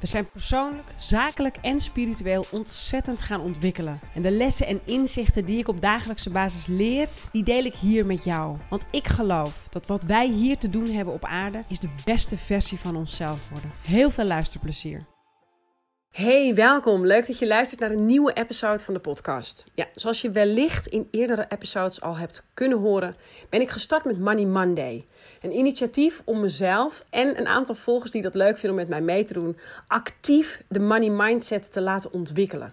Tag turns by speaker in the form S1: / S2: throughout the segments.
S1: We zijn persoonlijk, zakelijk en spiritueel ontzettend gaan ontwikkelen. En de lessen en inzichten die ik op dagelijkse basis leer, die deel ik hier met jou. Want ik geloof dat wat wij hier te doen hebben op aarde, is de beste versie van onszelf worden. Heel veel luisterplezier. Hey, welkom. Leuk dat je luistert naar een nieuwe episode van de podcast. Ja, zoals je wellicht in eerdere episodes al hebt kunnen horen, ben ik gestart met Money Monday. Een initiatief om mezelf en een aantal volgers die dat leuk vinden om met mij mee te doen, actief de money mindset te laten ontwikkelen.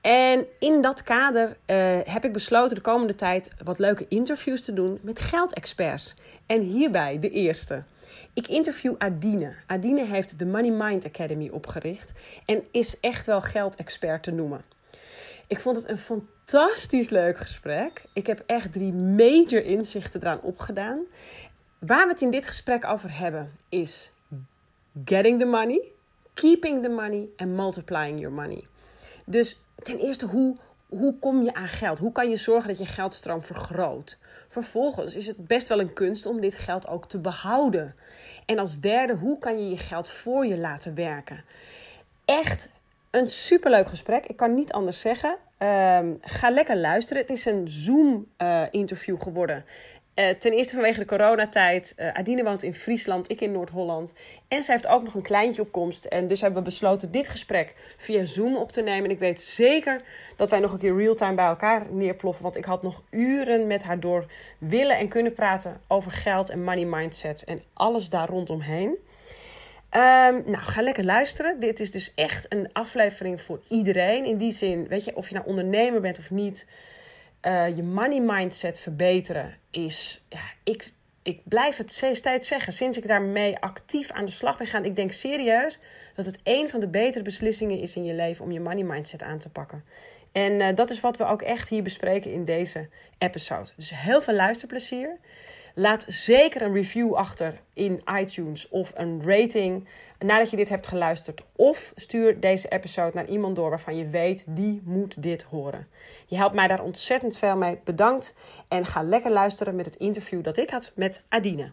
S1: En in dat kader uh, heb ik besloten de komende tijd wat leuke interviews te doen met geldexperts. En hierbij de eerste. Ik interview Adine. Adine heeft de Money Mind Academy opgericht en is echt wel geldexpert te noemen. Ik vond het een fantastisch leuk gesprek. Ik heb echt drie major inzichten eraan opgedaan. Waar we het in dit gesprek over hebben is getting the money, keeping the money en multiplying your money. Dus ten eerste, hoe, hoe kom je aan geld? Hoe kan je zorgen dat je geldstroom vergroot? Vervolgens is het best wel een kunst om dit geld ook te behouden. En als derde, hoe kan je je geld voor je laten werken? Echt een superleuk gesprek. Ik kan niet anders zeggen. Um, ga lekker luisteren. Het is een Zoom-interview uh, geworden. Uh, ten eerste vanwege de coronatijd. Uh, Adine woont in Friesland, ik in Noord-Holland. En zij heeft ook nog een kleintje op komst. En dus hebben we besloten dit gesprek via Zoom op te nemen. En ik weet zeker dat wij nog een keer real-time bij elkaar neerploffen. Want ik had nog uren met haar door willen en kunnen praten over geld en money mindset. En alles daar rondomheen. Um, nou, ga lekker luisteren. Dit is dus echt een aflevering voor iedereen. In die zin, weet je, of je nou ondernemer bent of niet uh, je money mindset verbeteren is, ja, ik, ik blijf het steeds zeggen, sinds ik daarmee actief aan de slag ben gaan, ik denk serieus dat het een van de betere beslissingen is in je leven om je money mindset aan te pakken. En uh, dat is wat we ook echt hier bespreken in deze episode. Dus heel veel luisterplezier. Laat zeker een review achter in iTunes of een rating nadat je dit hebt geluisterd. Of stuur deze episode naar iemand door waarvan je weet, die moet dit horen. Je helpt mij daar ontzettend veel mee. Bedankt en ga lekker luisteren met het interview dat ik had met Adine.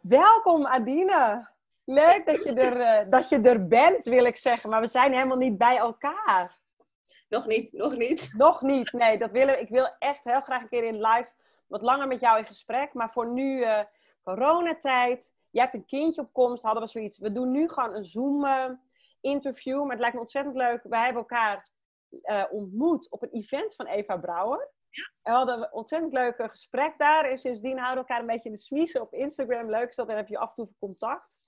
S1: Welkom Adine. Leuk dat je, er, uh, dat je er bent, wil ik zeggen. Maar we zijn helemaal niet bij elkaar.
S2: Nog niet, nog niet.
S1: Nog niet, nee. Dat willen, ik wil echt heel graag een keer in live wat langer met jou in gesprek. Maar voor nu, uh, coronatijd. Je hebt een kindje op komst, hadden we zoiets. We doen nu gewoon een Zoom-interview. maar het lijkt me ontzettend leuk. Wij hebben elkaar uh, ontmoet op een event van Eva Brouwer. Ja. En we hadden een ontzettend leuk gesprek daar. En sindsdien houden we elkaar een beetje in de smiezen op Instagram. Leuk is dat, dan heb je af en toe contact.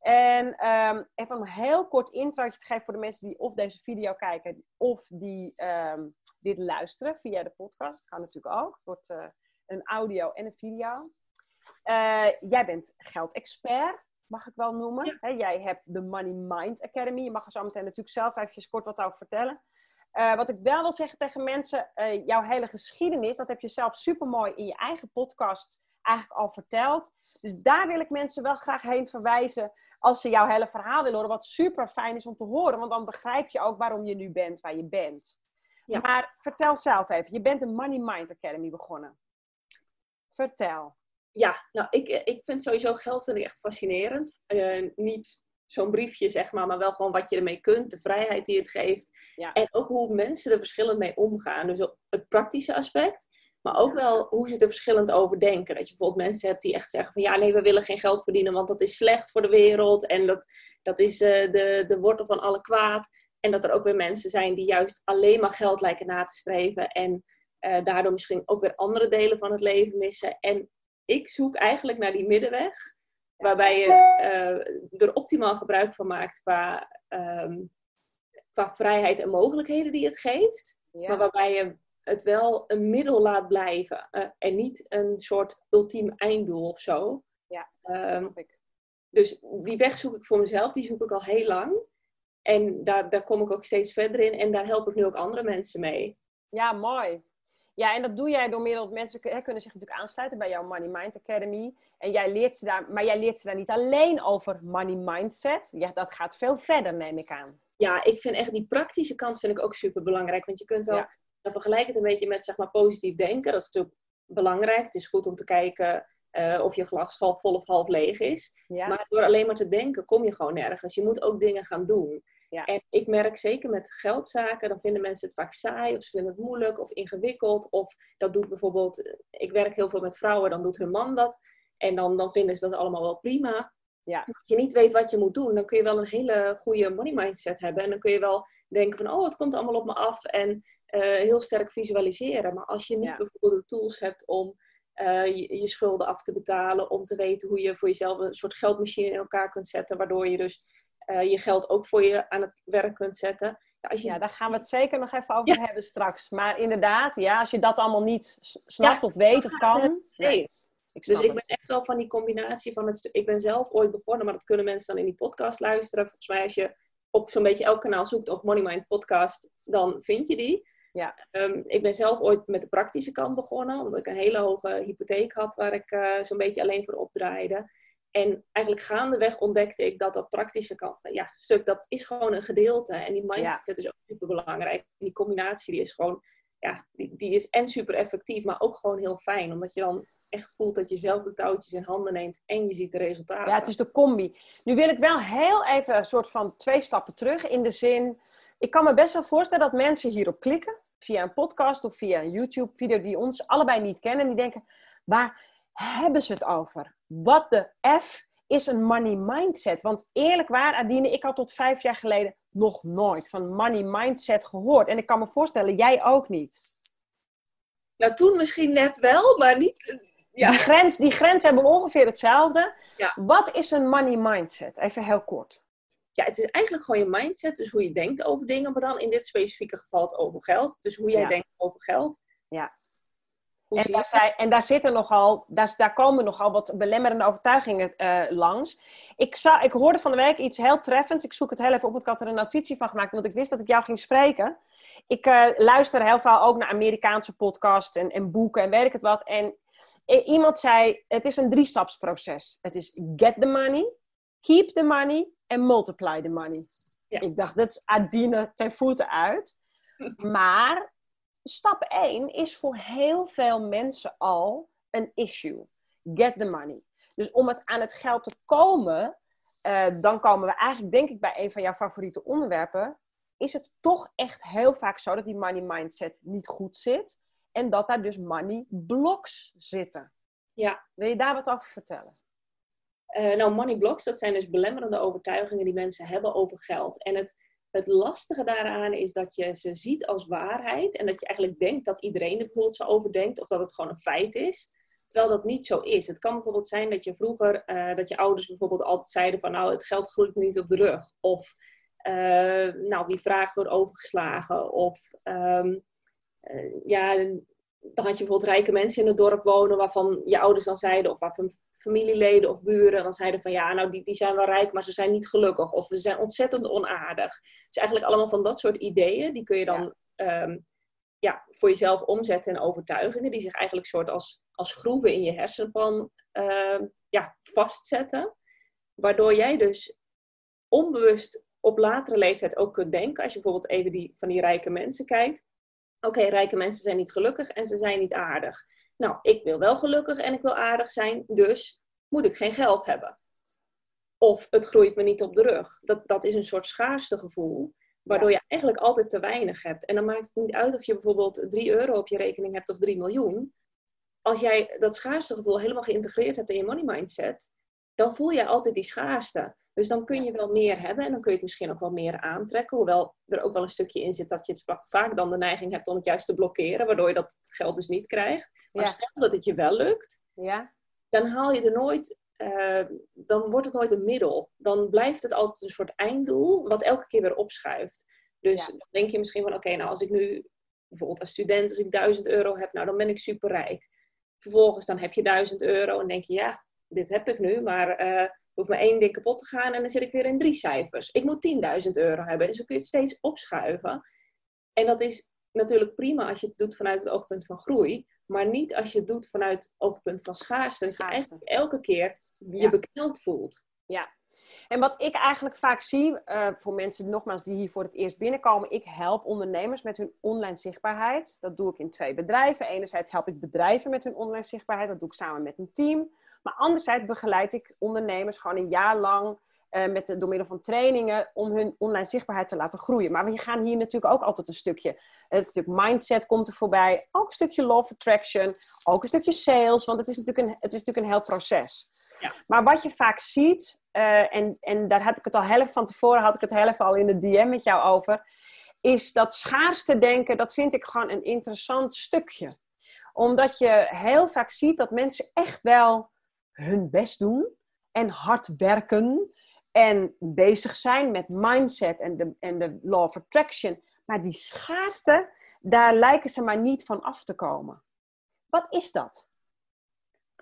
S1: En um, even een heel kort intro te geven voor de mensen die of deze video kijken of die um, dit luisteren via de podcast. Dat kan natuurlijk ook. Het wordt uh, een audio en een video. Uh, jij bent geldexpert, mag ik wel noemen. Ja. He, jij hebt de Money Mind Academy. Je mag er zo meteen natuurlijk zelf even kort wat over vertellen. Uh, wat ik wel wil zeggen tegen mensen, jouw hele geschiedenis, dat heb je zelf super mooi in je eigen podcast eigenlijk al verteld. Dus daar wil ik mensen wel graag heen verwijzen als ze jouw hele verhaal willen horen. Wat super fijn is om te horen, want dan begrijp je ook waarom je nu bent waar je bent. Ja. Maar vertel zelf even, je bent de Money Mind Academy begonnen. Vertel.
S2: Ja, nou, ik, ik vind sowieso geld vind ik echt fascinerend. Uh, niet zo'n briefje, zeg maar, maar wel gewoon wat je ermee kunt, de vrijheid die het geeft. Ja. En ook hoe mensen er verschillend mee omgaan. Dus het praktische aspect. Maar ook wel hoe ze er verschillend over denken. Dat je bijvoorbeeld mensen hebt die echt zeggen van ja, nee, we willen geen geld verdienen, want dat is slecht voor de wereld. En dat, dat is uh, de, de wortel van alle kwaad. En dat er ook weer mensen zijn die juist alleen maar geld lijken na te streven. En uh, daardoor misschien ook weer andere delen van het leven missen. En ik zoek eigenlijk naar die middenweg. Waarbij je uh, er optimaal gebruik van maakt qua, um, qua vrijheid en mogelijkheden die het geeft. Ja. Maar waarbij je het wel een middel laat blijven uh, en niet een soort ultiem einddoel of zo.
S1: Ja,
S2: um, ik. Dus die weg zoek ik voor mezelf, die zoek ik al heel lang. En daar, daar kom ik ook steeds verder in en daar help ik nu ook andere mensen mee.
S1: Ja, mooi. Ja, en dat doe jij door middel mensen hè, kunnen zich natuurlijk aansluiten bij jouw Money Mind Academy. En jij leert ze daar, maar jij leert ze daar niet alleen over money mindset. Ja, dat gaat veel verder, neem ik aan.
S2: Ja, ik vind echt die praktische kant vind ik ook super belangrijk. Want je kunt wel, dan vergelijk het een beetje met zeg maar positief denken. Dat is natuurlijk belangrijk. Het is goed om te kijken uh, of je glas half vol of half leeg is. Maar door alleen maar te denken kom je gewoon nergens. Je moet ook dingen gaan doen. Ja. En ik merk zeker met geldzaken, dan vinden mensen het vaak saai of ze vinden het moeilijk of ingewikkeld. Of dat doet bijvoorbeeld, ik werk heel veel met vrouwen, dan doet hun man dat. En dan, dan vinden ze dat allemaal wel prima. Ja. Als je niet weet wat je moet doen, dan kun je wel een hele goede money mindset hebben. En dan kun je wel denken van, oh, het komt allemaal op me af. En uh, heel sterk visualiseren. Maar als je niet bijvoorbeeld de tools hebt om uh, je, je, schulden af te betalen, om te weten hoe je voor jezelf een soort geldmachine in elkaar kunt zetten, waardoor je dus uh, je geld ook voor je aan het werk kunt zetten.
S1: Ja, als je... ja daar gaan we het zeker nog even over hebben straks. Maar inderdaad, ja, als je dat allemaal niet snapt of weet of kan. Nee.
S2: Ik dus ik ben echt wel van die combinatie van het. Ik ben zelf ooit begonnen, maar dat kunnen mensen dan in die podcast luisteren. Volgens mij, als je op zo'n beetje elk kanaal zoekt op Money Mind Podcast, dan vind je die. Ja. Um, ik ben zelf ooit met de praktische kant begonnen, omdat ik een hele hoge hypotheek had waar ik uh, zo'n beetje alleen voor opdraaide. En eigenlijk gaandeweg ontdekte ik dat dat praktische kant, ja, stuk, dat is gewoon een gedeelte. En die mindset is ook super belangrijk. Die combinatie die is gewoon, ja, die, die is en super effectief, maar ook gewoon heel fijn. Omdat je dan echt voelt dat je zelf de touwtjes in handen neemt en je ziet de resultaten.
S1: Ja, het is de combi. Nu wil ik wel heel even een soort van twee stappen terug in de zin. Ik kan me best wel voorstellen dat mensen hierop klikken via een podcast of via een YouTube-video die ons allebei niet kennen. En die denken, waar hebben ze het over? Wat de F is een money mindset? Want eerlijk waar, Adine, ik had tot vijf jaar geleden nog nooit van money mindset gehoord. En ik kan me voorstellen, jij ook niet.
S2: Nou, toen misschien net wel, maar niet...
S1: Ja. Die, grens, die grens hebben ongeveer hetzelfde. Ja. Wat is een money mindset? Even heel kort
S2: ja, het is eigenlijk gewoon je mindset. Dus hoe je denkt over dingen, maar dan in dit specifieke geval het over geld. Dus hoe jij denkt over geld.
S1: Ja. En daar, en daar, zitten nogal, daar, daar komen nogal wat belemmerende overtuigingen uh, langs. Ik, zou, ik hoorde van de week iets heel treffends. Ik zoek het heel even op, ik had er een notitie van gemaakt, want ik wist dat ik jou ging spreken. Ik uh, luister heel veel ook naar Amerikaanse podcasts en, en boeken en weet ik het wat. En iemand zei, het is een drie-stapsproces. Het is get the money, keep the money en multiply the money. Ja. Ik dacht, dat is Adine ten voeten uit. Maar stap 1 is voor heel veel mensen al een issue. Get the money. Dus om het aan het geld te komen, uh, dan komen we eigenlijk, denk ik, bij een van jouw favoriete onderwerpen. Is het toch echt heel vaak zo dat die money mindset niet goed zit? En dat daar dus money blocks zitten. Ja. Wil je daar wat over vertellen?
S2: Uh, nou, money blocks, dat zijn dus belemmerende overtuigingen die mensen hebben over geld. En het, het lastige daaraan is dat je ze ziet als waarheid en dat je eigenlijk denkt dat iedereen er bijvoorbeeld zo over denkt of dat het gewoon een feit is. Terwijl dat niet zo is. Het kan bijvoorbeeld zijn dat je vroeger, uh, dat je ouders bijvoorbeeld altijd zeiden van nou, het geld groeit niet op de rug. Of uh, nou, wie vraagt wordt overgeslagen. Of um, ja, dan had je bijvoorbeeld rijke mensen in het dorp wonen waarvan je ouders dan zeiden, of waarvan familieleden of buren dan zeiden van ja, nou die, die zijn wel rijk, maar ze zijn niet gelukkig. Of ze zijn ontzettend onaardig. Dus eigenlijk allemaal van dat soort ideeën, die kun je dan ja. Um, ja voor jezelf omzetten en overtuigingen, die zich eigenlijk soort als, als groeven in je hersenpan um, ja, vastzetten. Waardoor jij dus onbewust op latere leeftijd ook kunt denken, als je bijvoorbeeld even die, van die rijke mensen kijkt Oké, rijke mensen zijn niet gelukkig en ze zijn niet aardig. Nou, ik wil wel gelukkig en ik wil aardig zijn, dus moet ik geen geld hebben. Of het groeit me niet op de rug. Dat, dat is een soort schaarste gevoel, waardoor je eigenlijk altijd te weinig hebt. En dan maakt het niet uit of je bijvoorbeeld 3 euro op je rekening hebt of 3 miljoen. Als jij dat schaarste gevoel helemaal geïntegreerd hebt in je money mindset, dan voel je altijd die schaarste. Dus dan kun je wel meer hebben en dan kun je het misschien ook wel meer aantrekken. Hoewel er ook wel een stukje in zit dat je het vaak dan de neiging hebt om het juist te blokkeren, waardoor je dat geld dus niet krijgt. Maar stel dat het je wel lukt, ja. dan haal je er nooit, uh, dan wordt het nooit een middel. Dan blijft het altijd een soort einddoel, wat elke keer weer opschuift. Dus dan denk je misschien van, oké, nou als ik nu bijvoorbeeld als student, als ik 1000 euro heb, nou dan ben ik superrijk. Vervolgens dan heb je 1000 euro en denk je, ja, dit heb ik nu, maar uh, hoeft maar één ding kapot te gaan en dan zit ik weer in drie cijfers. Ik moet 10.000 euro hebben. Dus dan kun je het steeds opschuiven. En dat is natuurlijk prima als je het doet vanuit het oogpunt van groei, maar niet als je het doet vanuit het oogpunt van schaarste. Dat je eigenlijk elke keer je ja. bekneld voelt.
S1: Ja. En wat ik eigenlijk vaak zie, uh, voor mensen nogmaals die hier voor het eerst binnenkomen, ik help ondernemers met hun online zichtbaarheid. Dat doe ik in twee bedrijven. Enerzijds help ik bedrijven met hun online zichtbaarheid, dat doe ik samen met een team. Maar anderzijds begeleid ik ondernemers gewoon een jaar lang uh, met door middel van trainingen om hun online zichtbaarheid te laten groeien. Maar we gaan hier natuurlijk ook altijd een stukje. Het stuk mindset komt er voorbij. Ook een stukje love attraction. Ook een stukje sales. Want het is natuurlijk een, het is natuurlijk een heel proces. Ja. Maar wat je vaak ziet, uh, en, en daar heb ik het al helft van tevoren, had ik het helft al in de DM met jou over, is dat schaarste denken, dat vind ik gewoon een interessant stukje. Omdat je heel vaak ziet dat mensen echt wel hun best doen en hard werken en bezig zijn met mindset en de, en de law of attraction. Maar die schaarste, daar lijken ze maar niet van af te komen. Wat is dat?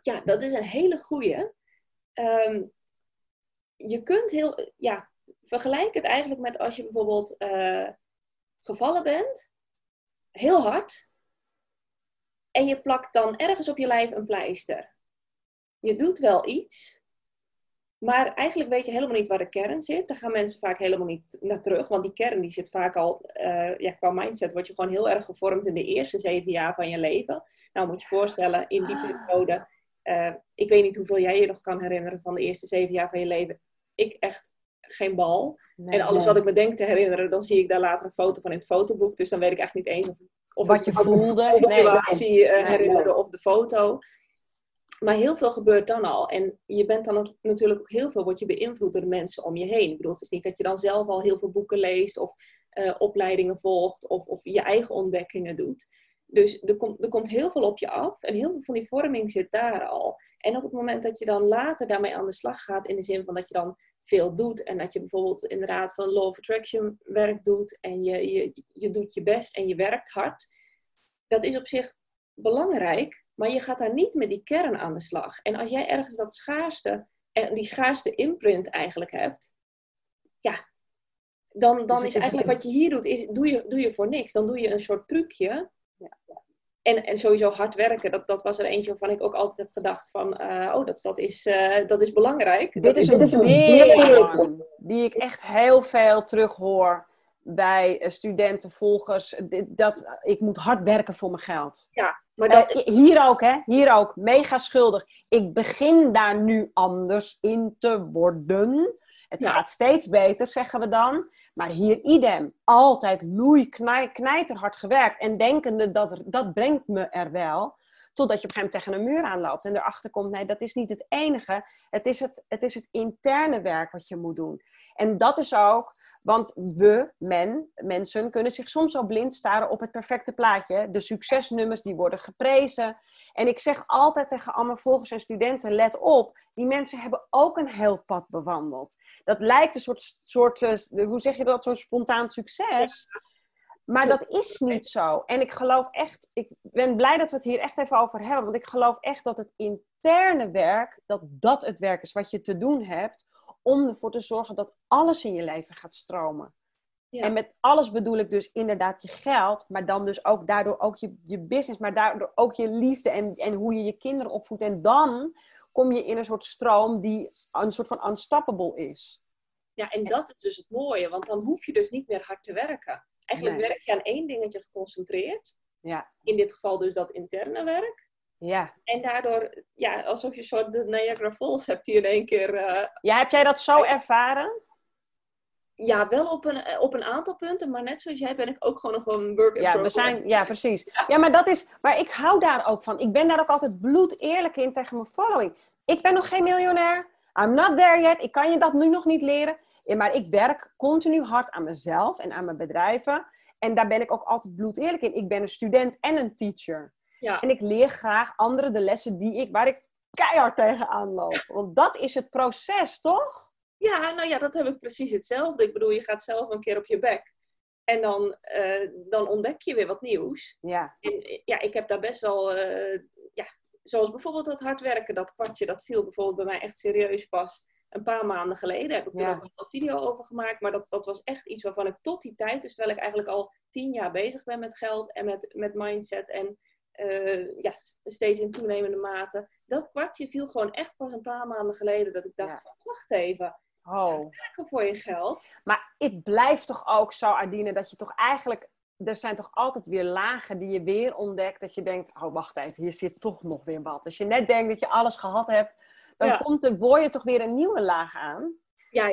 S2: Ja, dat is een hele goeie. Um, je kunt heel, ja, vergelijk het eigenlijk met als je bijvoorbeeld uh, gevallen bent, heel hard, en je plakt dan ergens op je lijf een pleister. Je doet wel iets, maar eigenlijk weet je helemaal niet waar de kern zit. Daar gaan mensen vaak helemaal niet naar terug. Want die kern die zit vaak al, uh, ja, qua mindset, word je gewoon heel erg gevormd in de eerste zeven jaar van je leven. Nou, moet je voorstellen, in die periode. Uh, ik weet niet hoeveel jij je nog kan herinneren van de eerste zeven jaar van je leven. Ik echt geen bal. en alles wat ik me denk te herinneren, dan zie ik daar later een foto van in het fotoboek. Dus dan weet ik echt niet eens of,
S1: of wat je voelde.
S2: De situatie nee, nee. herinnerde of de foto. Maar heel veel gebeurt dan al. En je bent dan natuurlijk ook heel veel, word je beïnvloed door de mensen om je heen. Ik bedoel, het is niet dat je dan zelf al heel veel boeken leest of uh, opleidingen volgt of, of je eigen ontdekkingen doet. Dus er, komt er komt heel veel op je af en heel veel van die vorming zit daar al. En op het moment dat je dan later daarmee aan de slag gaat, in de zin van dat je dan veel doet en dat je bijvoorbeeld inderdaad van law of attraction werk doet en je, je, je doet je best en je werkt hard, dat is op zich belangrijk, maar je gaat daar niet met die kern aan de slag. En als jij ergens dat schaarste, en die schaarste imprint eigenlijk hebt, ja, dan, dan dus is eigenlijk wat je hier doet, is, doe, je, doe je voor niks. Dan doe je een soort trucje. Ja. En, en sowieso hard werken, dat, dat was er eentje waarvan ik ook altijd heb gedacht van, uh, oh, dat, dat, is, uh, dat is belangrijk.
S1: Dit
S2: dat
S1: is een weer die ik echt heel veel terughoor bij eh, studenten, volgers. Dat, ik moet hard werken voor mijn geld.
S2: Ja,
S1: maar dat... hier ook, hè? Hier ook. Mega schuldig. Ik begin daar nu anders in te worden. Het gaat steeds beter, zeggen we dan. Maar hier idem. Altijd loei, knij, knijterhard gewerkt. En denkende dat dat brengt me er wel. Totdat je op een gegeven moment tegen een muur aanloopt. En erachter komt, nee, dat is niet het enige. Het is het, het is het interne werk wat je moet doen. En dat is ook, want we, men, mensen, kunnen zich soms al blind staren op het perfecte plaatje. De succesnummers die worden geprezen. En ik zeg altijd tegen allemaal volgers en studenten, let op, die mensen hebben ook een heel pad bewandeld. Dat lijkt een soort, soort eh, hoe zeg je dat, zo'n spontaan succes. Maar dat is niet zo. En ik geloof echt, ik ben blij dat we het hier echt even over hebben. Want ik geloof echt dat het interne werk, dat dat het werk is wat je te doen hebt om ervoor te zorgen dat alles in je leven gaat stromen. Ja. En met alles bedoel ik dus inderdaad je geld, maar dan dus ook daardoor ook je, je business, maar daardoor ook je liefde en, en hoe je je kinderen opvoedt. En dan kom je in een soort stroom die een soort van unstoppable is.
S2: Ja, en dat is dus het mooie, want dan hoef je dus niet meer hard te werken. Eigenlijk werk je aan één dingetje geconcentreerd. Ja. In dit geval dus dat interne werk.
S1: Ja.
S2: En daardoor, ja, alsof je een soort de Niagara Falls hebt hier in één keer. Uh,
S1: ja, heb jij dat zo ervaren?
S2: Ja, wel op een, op een aantal punten, maar net zoals jij ben ik ook gewoon nog een work in
S1: ja, We zijn, ja, precies. Ja. maar dat is, maar ik hou daar ook van. Ik ben daar ook altijd bloed eerlijk in tegen mijn following. Ik ben nog geen miljonair. I'm not there yet. Ik kan je dat nu nog niet leren. Maar ik werk continu hard aan mezelf en aan mijn bedrijven. En daar ben ik ook altijd bloed eerlijk in. Ik ben een student en een teacher. Ja. En ik leer graag anderen de lessen die ik, waar ik keihard tegenaan loop. Want dat is het proces, toch?
S2: Ja, nou ja, dat heb ik precies hetzelfde. Ik bedoel, je gaat zelf een keer op je bek. En dan, uh, dan ontdek je weer wat nieuws.
S1: Ja.
S2: En ja, ik heb daar best wel, uh, ja, zoals bijvoorbeeld dat hard werken, dat kwartje, dat viel bijvoorbeeld bij mij echt serieus pas een paar maanden geleden. Heb ik toen ook een video over gemaakt. Maar dat, dat was echt iets waarvan ik tot die tijd, dus terwijl ik eigenlijk al tien jaar bezig ben met geld en met, met mindset en uh, ja, steeds in toenemende mate. Dat kwartje viel gewoon echt pas een paar maanden geleden dat ik dacht van, wacht even. Oh. Werken voor je geld.
S1: Maar het blijft toch ook zo, Adine, dat je toch eigenlijk er zijn toch altijd weer lagen die je weer ontdekt. Dat je denkt, oh wacht even, hier zit toch nog weer wat. Als je net denkt dat je alles gehad hebt, dan komt er, boor je toch weer een nieuwe laag aan.
S2: Ja,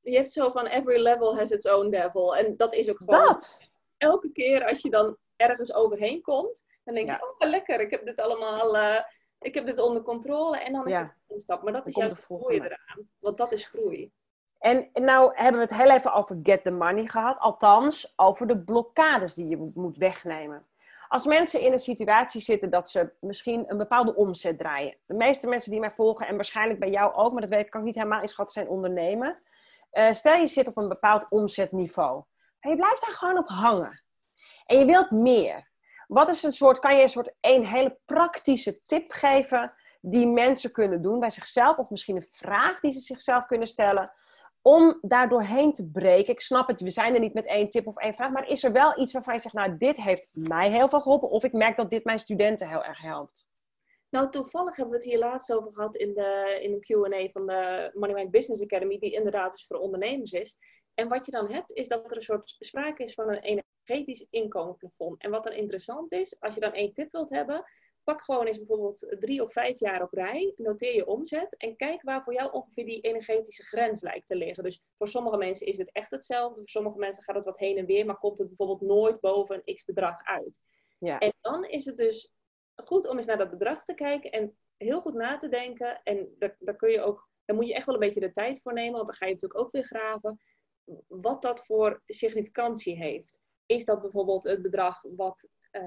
S2: je hebt zo van every level has its own devil. En dat is ook gewoon...
S1: Dat!
S2: Elke keer als je dan ergens overheen komt, dan denk je, oh lekker, ik heb dit allemaal... Uh, ik heb dit onder controle en dan is het een stap. Maar dat is juist het groei eraan. Want dat is groei.
S1: En, nou hebben we het heel even over get the money gehad. Althans, over de blokkades die je moet wegnemen. Als mensen in een situatie zitten dat ze misschien een bepaalde omzet draaien. De meeste mensen die mij volgen, en waarschijnlijk bij jou ook, maar dat weet ik, kan ik niet helemaal inschatten, zijn ondernemen. Uh, stel je zit op een bepaald omzetniveau. En je blijft daar gewoon op hangen. En je wilt meer. Wat is een soort, kan je een soort een hele praktische tip geven die mensen kunnen doen bij zichzelf? Of misschien een vraag die ze zichzelf kunnen stellen om daar doorheen te breken. Ik snap het, we zijn er niet met één tip of één vraag, maar is er wel iets waarvan je zegt, nou, dit heeft mij heel veel geholpen, of ik merk dat dit mijn studenten heel erg helpt?
S2: Nou, toevallig hebben we het hier laatst over gehad in, de, in een Q&A van de Money Mind Business Academy, die inderdaad dus voor ondernemers is. En wat je dan hebt, is dat er een soort sprake is van een energetisch inkomenplafond. En wat dan interessant is, als je dan één tip wilt hebben, pak gewoon eens bijvoorbeeld drie of vijf jaar op rij, noteer je omzet en kijk waar voor jou ongeveer die energetische grens lijkt te liggen. Dus voor sommige mensen is het echt hetzelfde, voor sommige mensen gaat het wat heen en weer, maar komt het bijvoorbeeld nooit boven een x bedrag uit. Ja. En dan is het dus goed om eens naar dat bedrag te kijken en heel goed na te denken. En daar, daar kun je ook, daar moet je echt wel een beetje de tijd voor nemen, want dan ga je natuurlijk ook weer graven. Wat dat voor significantie heeft. Is dat bijvoorbeeld het bedrag wat eh,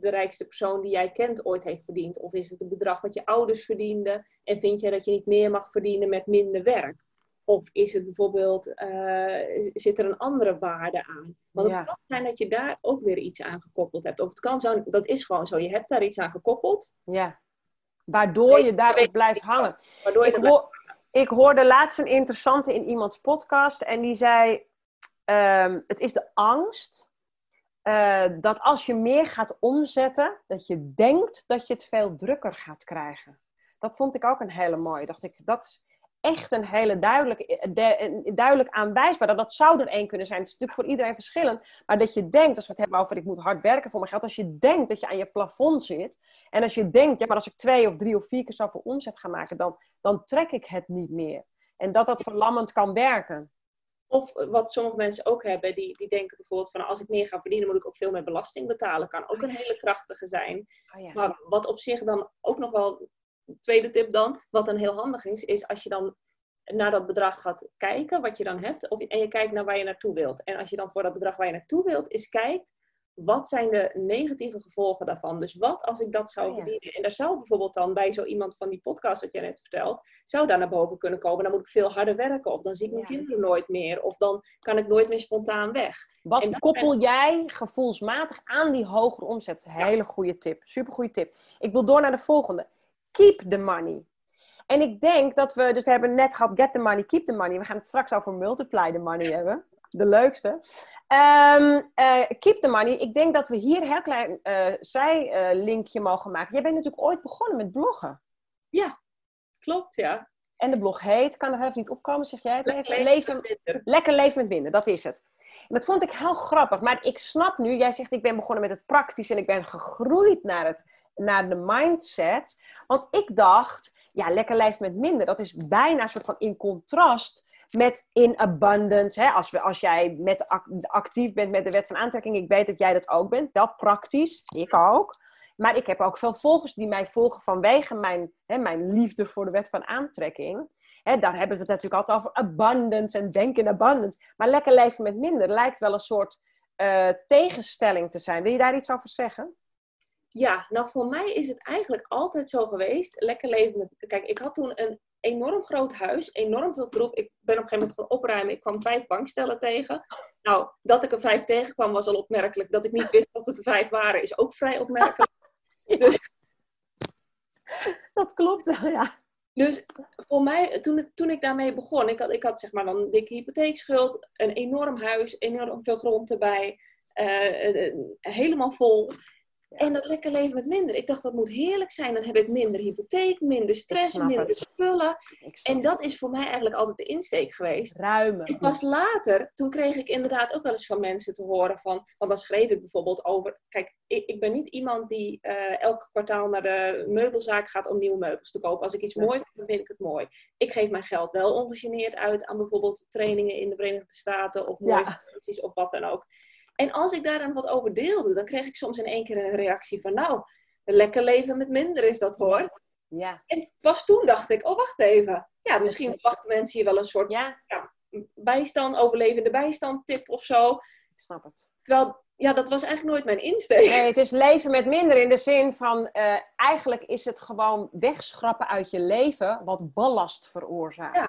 S2: de rijkste persoon die jij kent ooit heeft verdiend? Of is het een bedrag wat je ouders verdienden en vind jij dat je niet meer mag verdienen met minder werk? Of is het bijvoorbeeld, uh, zit er een andere waarde aan? Want het kan zijn dat je daar ook weer iets aan gekoppeld hebt. Of het kan zo, dat is gewoon zo, je hebt daar iets aan gekoppeld.
S1: Ja, waardoor je daarop blijft hangen. Waardoor je ik, hoor, ik hoorde laatst een interessante in iemands podcast en die zei, um, het is de angst uh, dat als je meer gaat omzetten, dat je denkt dat je het veel drukker gaat krijgen. Dat vond ik ook een hele mooie. Dacht ik, dat is echt een hele duidelijk, de, duidelijk aanwijsbaar. Dat, dat zou er één kunnen zijn. Het is natuurlijk voor iedereen verschillend. Maar dat je denkt, als we het hebben over ik moet hard werken voor mijn geld. Als je denkt dat je aan je plafond zit. En als je denkt, ja, maar als ik twee of drie of vier keer zoveel omzet ga maken, dan, dan trek ik het niet meer. En dat dat verlammend kan werken.
S2: Of wat sommige mensen ook hebben, die, die denken bijvoorbeeld van als ik meer ga verdienen, moet ik ook veel meer belasting betalen. Kan ook een hele krachtige zijn. Oh ja. Maar wat op zich dan ook nog wel, tweede tip dan, wat dan heel handig is, is als je dan naar dat bedrag gaat kijken, wat je dan hebt, of, en je kijkt naar waar je naartoe wilt. En als je dan voor dat bedrag waar je naartoe wilt, is kijkt, wat zijn de negatieve gevolgen daarvan? Dus wat als ik dat zou oh verdienen? En daar zou bijvoorbeeld dan bij zo iemand van die podcast wat jij net vertelt, zou daar naar boven kunnen komen. Dan moet ik veel harder werken. Of dan zie ik mijn kinderen nooit meer. Of dan kan ik nooit meer spontaan weg.
S1: Wat koppel jij gevoelsmatig aan die hogere omzet? Hele goede tip. Super goede tip. Ik wil door naar de volgende. Keep the money. En ik denk dat we, dus we hebben net gehad get the money, keep the money. We gaan het straks over multiply the money hebben. De leukste. Um, keep the money. Ik denk dat we hier een heel klein uh, zijlinkje mogen maken. Jij bent natuurlijk ooit begonnen met bloggen.
S2: Ja, klopt, ja.
S1: En de blog heet, kan er even niet opkomen, zeg jij het even? Lekker leven, leven lekker leven met binden, dat is het. En dat vond ik heel grappig. Maar ik snap nu, jij zegt ik ben begonnen met het praktisch en ik ben gegroeid naar, het, naar de mindset. Want ik dacht, ja, lekker leven met minder. Dat is bijna een soort van in contrast met in abundance. Hè? Als, we, als jij met, actief bent met de wet van aantrekking, ik weet dat jij dat ook bent, wel praktisch, ik ook. Maar ik heb ook veel volgers die mij volgen vanwege mijn, hè, mijn liefde voor de wet van aantrekking. Hè, daar hebben we het natuurlijk altijd over abundance en denken in abundance. Maar lekker leven met minder lijkt wel een soort uh, tegenstelling te zijn. Wil je daar iets over zeggen?
S2: Ja, nou voor mij is het eigenlijk altijd zo geweest. Lekker leven met. Kijk, ik had toen een enorm groot huis, enorm veel troep. Ik ben op een gegeven moment gaan opruimen. Ik kwam vijf bankstellen tegen. Nou, dat ik er vijf tegenkwam was al opmerkelijk. Dat ik niet wist dat het er vijf waren, is ook vrij opmerkelijk.
S1: Dus... Dat klopt wel, ja.
S2: Dus voor mij, toen, toen ik daarmee begon, ik had, ik had zeg maar dan een dikke hypotheekschuld, een enorm huis, enorm veel grond erbij, uh, helemaal vol. En dat lekker leven met minder. Ik dacht, dat moet heerlijk zijn. Dan heb ik minder hypotheek, minder stress, minder het. spullen. En dat is voor mij eigenlijk altijd de insteek geweest.
S1: Ruimen.
S2: En pas later, toen kreeg ik inderdaad ook wel eens van mensen te horen van... Want dan schreef ik bijvoorbeeld over... Kijk, ik, ik ben niet iemand die uh, elk kwartaal naar de meubelzaak gaat om nieuwe meubels te kopen. Als ik iets mooi vind, dan vind ik het mooi. Ik geef mijn geld wel ongegeneerd uit aan bijvoorbeeld trainingen in de Verenigde Staten... of mooie ja. of wat dan ook. En als ik daar dan wat over deelde, dan kreeg ik soms in één keer een reactie van, nou, een lekker leven met minder is dat hoor.
S1: Ja.
S2: En pas toen dacht ik, oh wacht even. Ja, misschien verwachten mensen hier wel een soort ja. Ja, bijstand, overlevende bijstand tip of zo.
S1: Ik snap het.
S2: Terwijl, ja, dat was eigenlijk nooit mijn insteek.
S1: Nee, het is leven met minder in de zin van, uh, eigenlijk is het gewoon wegschrappen uit je leven wat ballast veroorzaakt. Ja.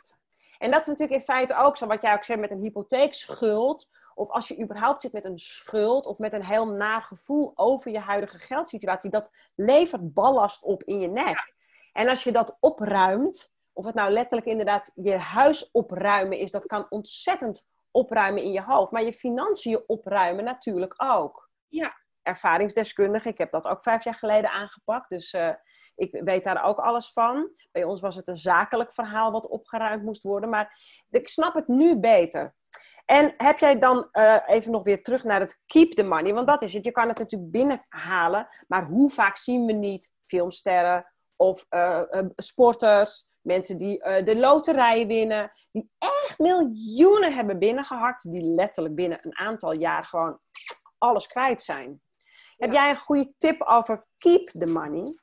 S1: En dat is natuurlijk in feite ook zo, wat jij ook zei met een hypotheekschuld of als je überhaupt zit met een schuld of met een heel naar gevoel over je huidige geldsituatie, dat levert ballast op in je nek. En als je dat opruimt, of het nou letterlijk inderdaad je huis opruimen is, dat kan ontzettend opruimen in je hoofd. Maar je financiën opruimen natuurlijk ook.
S2: Ja.
S1: Ervaringsdeskundige, ik heb dat ook vijf jaar geleden aangepakt. Dus uh, ik weet daar ook alles van. Bij ons was het een zakelijk verhaal wat opgeruimd moest worden. Maar ik snap het nu beter. En heb jij dan uh, even nog weer terug naar het keep the money? Want dat is het. Je kan het natuurlijk binnenhalen. Maar hoe vaak zien we niet filmsterren of uh, uh, sporters, mensen die de loterij winnen, die echt miljoenen hebben binnengehakt, die letterlijk binnen een aantal jaar gewoon alles kwijt zijn. Heb jij een goede tip over keep the money?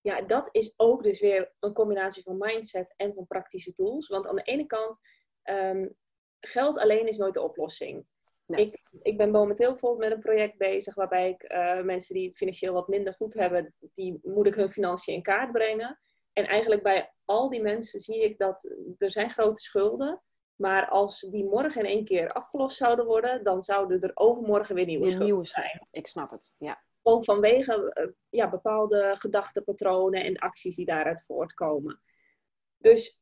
S2: Ja, dat is ook dus weer een combinatie van mindset en van praktische tools. Want aan de ene kant um, geld alleen is nooit de oplossing. Ik, ik ben momenteel bijvoorbeeld met een project bezig waarbij ik uh, mensen die financieel wat minder goed hebben, die moet ik hun financiën in kaart brengen. En eigenlijk bij al die mensen zie ik dat er zijn grote schulden. Maar als die morgen in één keer afgelost zouden worden, dan zouden er overmorgen weer nieuwe schulden zijn.
S1: Ik snap het, ja.
S2: Gewoon vanwege uh, ja, bepaalde gedachtepatronen en acties die daaruit voortkomen. Dus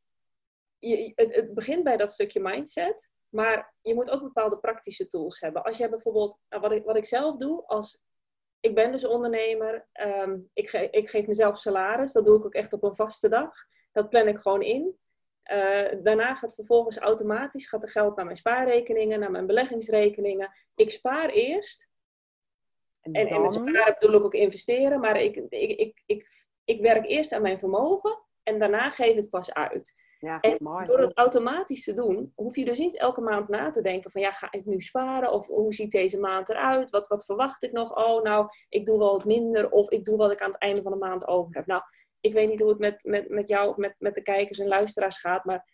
S2: je, het, het, begint bij dat stukje mindset. Maar je moet ook bepaalde praktische tools hebben. Als jij bijvoorbeeld, nou, wat ik, wat ik zelf doe, als ik ben dus ondernemer, um, ik, ge, ik geef mezelf salaris, dat doe ik ook echt op een vaste dag. Dat plan ik gewoon in. Uh, daarna gaat vervolgens automatisch gaat er geld naar mijn spaarrekeningen, naar mijn beleggingsrekeningen. Ik spaar eerst. En, en, en met sparen bedoel ik ook investeren, maar ik, ik, ik, ik, ik werk eerst aan mijn vermogen en daarna geef ik pas uit.
S1: Ja,
S2: en
S1: mooi.
S2: door het automatisch te doen, hoef je dus niet elke maand na te denken van ja, ga ik nu sparen? Of hoe ziet deze maand eruit? Wat, wat verwacht ik nog? Oh, nou, ik doe wel wat minder of ik doe wat ik aan het einde van de maand over heb. Nou, ik weet niet hoe het met, met, met jou of met, met de kijkers en luisteraars gaat, maar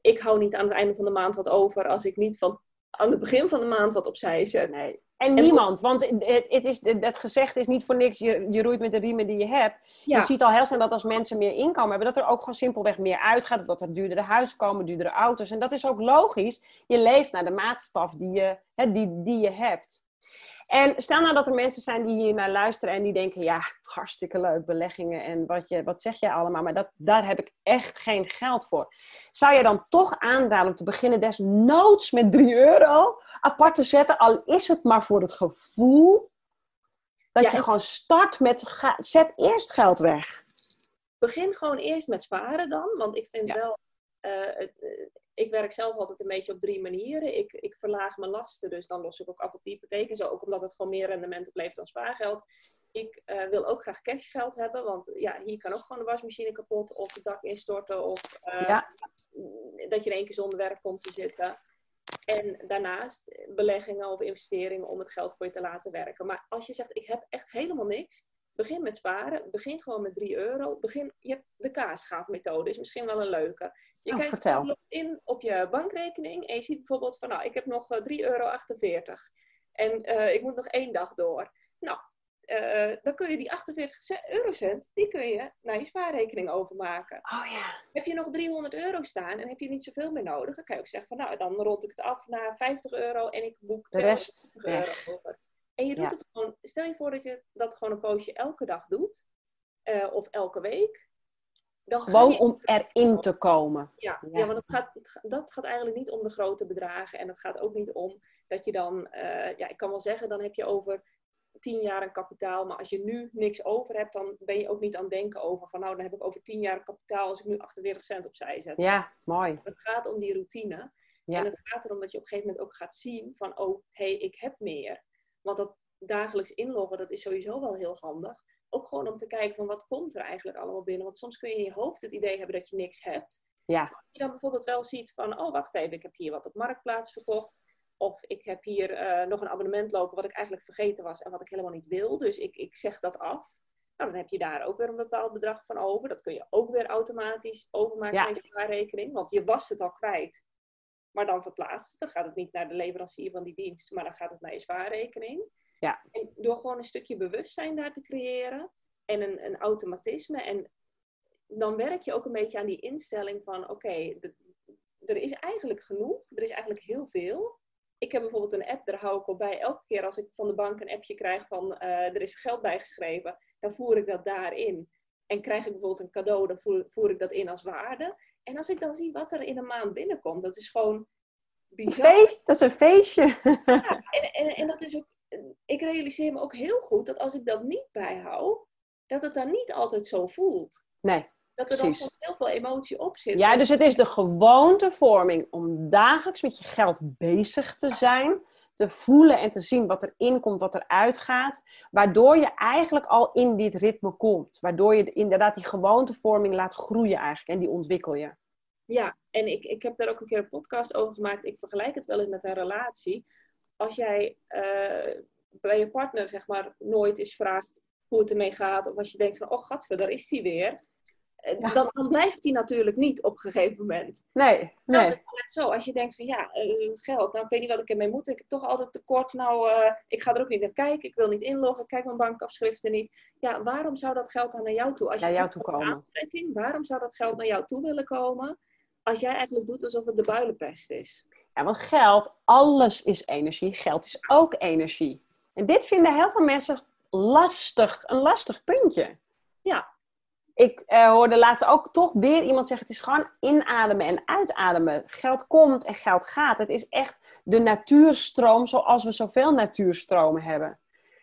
S2: ik hou niet aan het einde van de maand wat over als ik niet van aan het begin van de maand wat opzij zet.
S1: Nee, en niemand, want het, het, is, het gezegd is niet voor niks, je, je roeit met de riemen die je hebt. Je ziet al heel snel dat als mensen meer inkomen hebben, dat er ook gewoon simpelweg meer uitgaat. Dat er duurdere huizen komen, duurdere auto's. En dat is ook logisch. Je leeft naar de maatstaf die je, hè, die, die je hebt. En stel nou dat er mensen zijn die hier naar luisteren en die denken, ja, hartstikke leuk, beleggingen en wat, je, wat zeg jij allemaal, maar dat, daar heb ik echt geen geld voor. Zou je dan toch aanraden om te beginnen desnoods met 3 euro apart te zetten, al is het maar voor het gevoel dat je gewoon start met, zet eerst geld weg.
S2: Begin gewoon eerst met sparen dan, want ik vind wel, uh, ik werk zelf altijd een beetje op drie manieren. Ik, ik verlaag mijn lasten, dus dan los ik ook af op de hypotheek en zo. Ook omdat het gewoon meer rendement oplevert dan spaargeld. Ik uh, wil ook graag cashgeld hebben, want ja, hier kan ook gewoon de wasmachine kapot of het dak instorten of uh, ja. dat je in één keer zonder werk komt te zitten. En daarnaast beleggingen of investeringen om het geld voor je te laten werken. Maar als je zegt, ik heb echt helemaal niks, begin met sparen. Begin gewoon met 3 euro. Begin, je hebt de kaasschaafmethode, is misschien wel een leuke. Je
S1: oh, kijkt vertel.
S2: in op je bankrekening en je ziet bijvoorbeeld van, nou, ik heb nog 3,48 eh, euro. En uh, ik moet nog één dag door. Nou, uh, dan kun je die 48 eurocent, die kun je naar je spaarrekening overmaken.
S1: Oh ja.
S2: Heb je nog 300 euro staan en heb je niet zoveel meer nodig, dan kan je ook zeggen van, nou, dan rond ik het af naar 50 euro en ik boek 250 euro over. En je doet het gewoon, stel je voor dat je dat gewoon een poosje elke dag doet, uh, of elke week.
S1: Dan Gewoon om erin te komen.
S2: Ja, ja. want het gaat, dat gaat eigenlijk niet om de grote bedragen. En het gaat ook niet om dat je dan, uh, ja, ik kan wel zeggen, dan heb je over tien jaar een kapitaal. Maar als je nu niks over hebt, dan ben je ook niet aan het denken over van nou, dan heb ik over tien jaar een kapitaal als ik nu 48 cent opzij zet.
S1: Ja, mooi.
S2: Het gaat om die routine. Ja. En het gaat erom dat je op een gegeven moment ook gaat zien van oh, hé, hey, ik heb meer. Want dat dagelijks inloggen, dat is sowieso wel heel handig. Ook gewoon om te kijken van wat komt er eigenlijk allemaal binnen. Want soms kun je in je hoofd het idee hebben dat je niks hebt.
S1: Ja.
S2: Als je dan bijvoorbeeld wel ziet van, oh wacht even, ik heb hier wat op Marktplaats verkocht. Of ik heb hier uh, nog een abonnement lopen wat ik eigenlijk vergeten was en wat ik helemaal niet wil. Dus ik, ik zeg dat af. Nou, dan heb je daar ook weer een bepaald bedrag van over. Dat kun je ook weer automatisch overmaken naar je spaarrekening. Want je was het al kwijt. Maar dan verplaatst Dan gaat het niet naar de leverancier van die dienst, maar dan gaat het naar je spaarrekening.
S1: Ja.
S2: En door gewoon een stukje bewustzijn daar te creëren en een, een automatisme. En dan werk je ook een beetje aan die instelling van oké, er is eigenlijk genoeg. Er is eigenlijk heel veel ik heb bijvoorbeeld een app, daar hou ik op bij. Elke keer als ik van de bank een appje krijg van uh, er is geld bijgeschreven, dan voer ik dat daarin. En krijg ik bijvoorbeeld een cadeau, dan voer, voer ik dat in als waarde. En als ik dan zie wat er in een maand binnenkomt, dat is gewoon bizar.
S1: Feest, dat is een feestje.
S2: Ja, en, en, en dat is ook, ik realiseer me ook heel goed dat als ik dat niet bijhoud, dat het dan niet altijd zo voelt.
S1: Nee.
S2: Dat er dan heel veel emotie op zit.
S1: Ja, dus het is de gewoontevorming om dagelijks met je geld bezig te zijn. Te voelen en te zien wat er inkomt, wat er uitgaat. Waardoor je eigenlijk al in dit ritme komt. Waardoor je inderdaad die gewoontevorming laat groeien eigenlijk. En die ontwikkel je.
S2: Ja, en ik, ik heb daar ook een keer een podcast over gemaakt. Ik vergelijk het wel eens met een relatie. Als jij uh, bij je partner zeg maar nooit eens vraagt hoe het ermee gaat. Of als je denkt van, oh gatver, daar is hij weer dan, dan, blijft die natuurlijk niet op een gegeven moment.
S1: Nee, nee.
S2: Dat is net zo. Als je denkt van ja, uh, geld, nou ik weet niet wat ik ermee moet. Ik heb toch altijd tekort. Nou, uh, ik ga er ook niet naar kijken. Ik wil niet inloggen. Ik kijk mijn bankafschriften niet. Ja, waarom zou dat geld dan naar jou toe?
S1: Als naar je jou toe komen.
S2: Aantrekking, waarom zou dat geld naar jou toe willen komen? Als jij eigenlijk doet alsof het de builenpest is.
S1: Ja, want geld, alles is energie. Geld is ook energie. En dit vinden heel veel mensen lastig. Een lastig puntje.
S2: Ja,
S1: ik uh, hoorde laatst ook toch weer iemand zeggen: het is gewoon inademen en uitademen. Geld komt en geld gaat. Het is echt de natuurstroom zoals we zoveel natuurstromen hebben.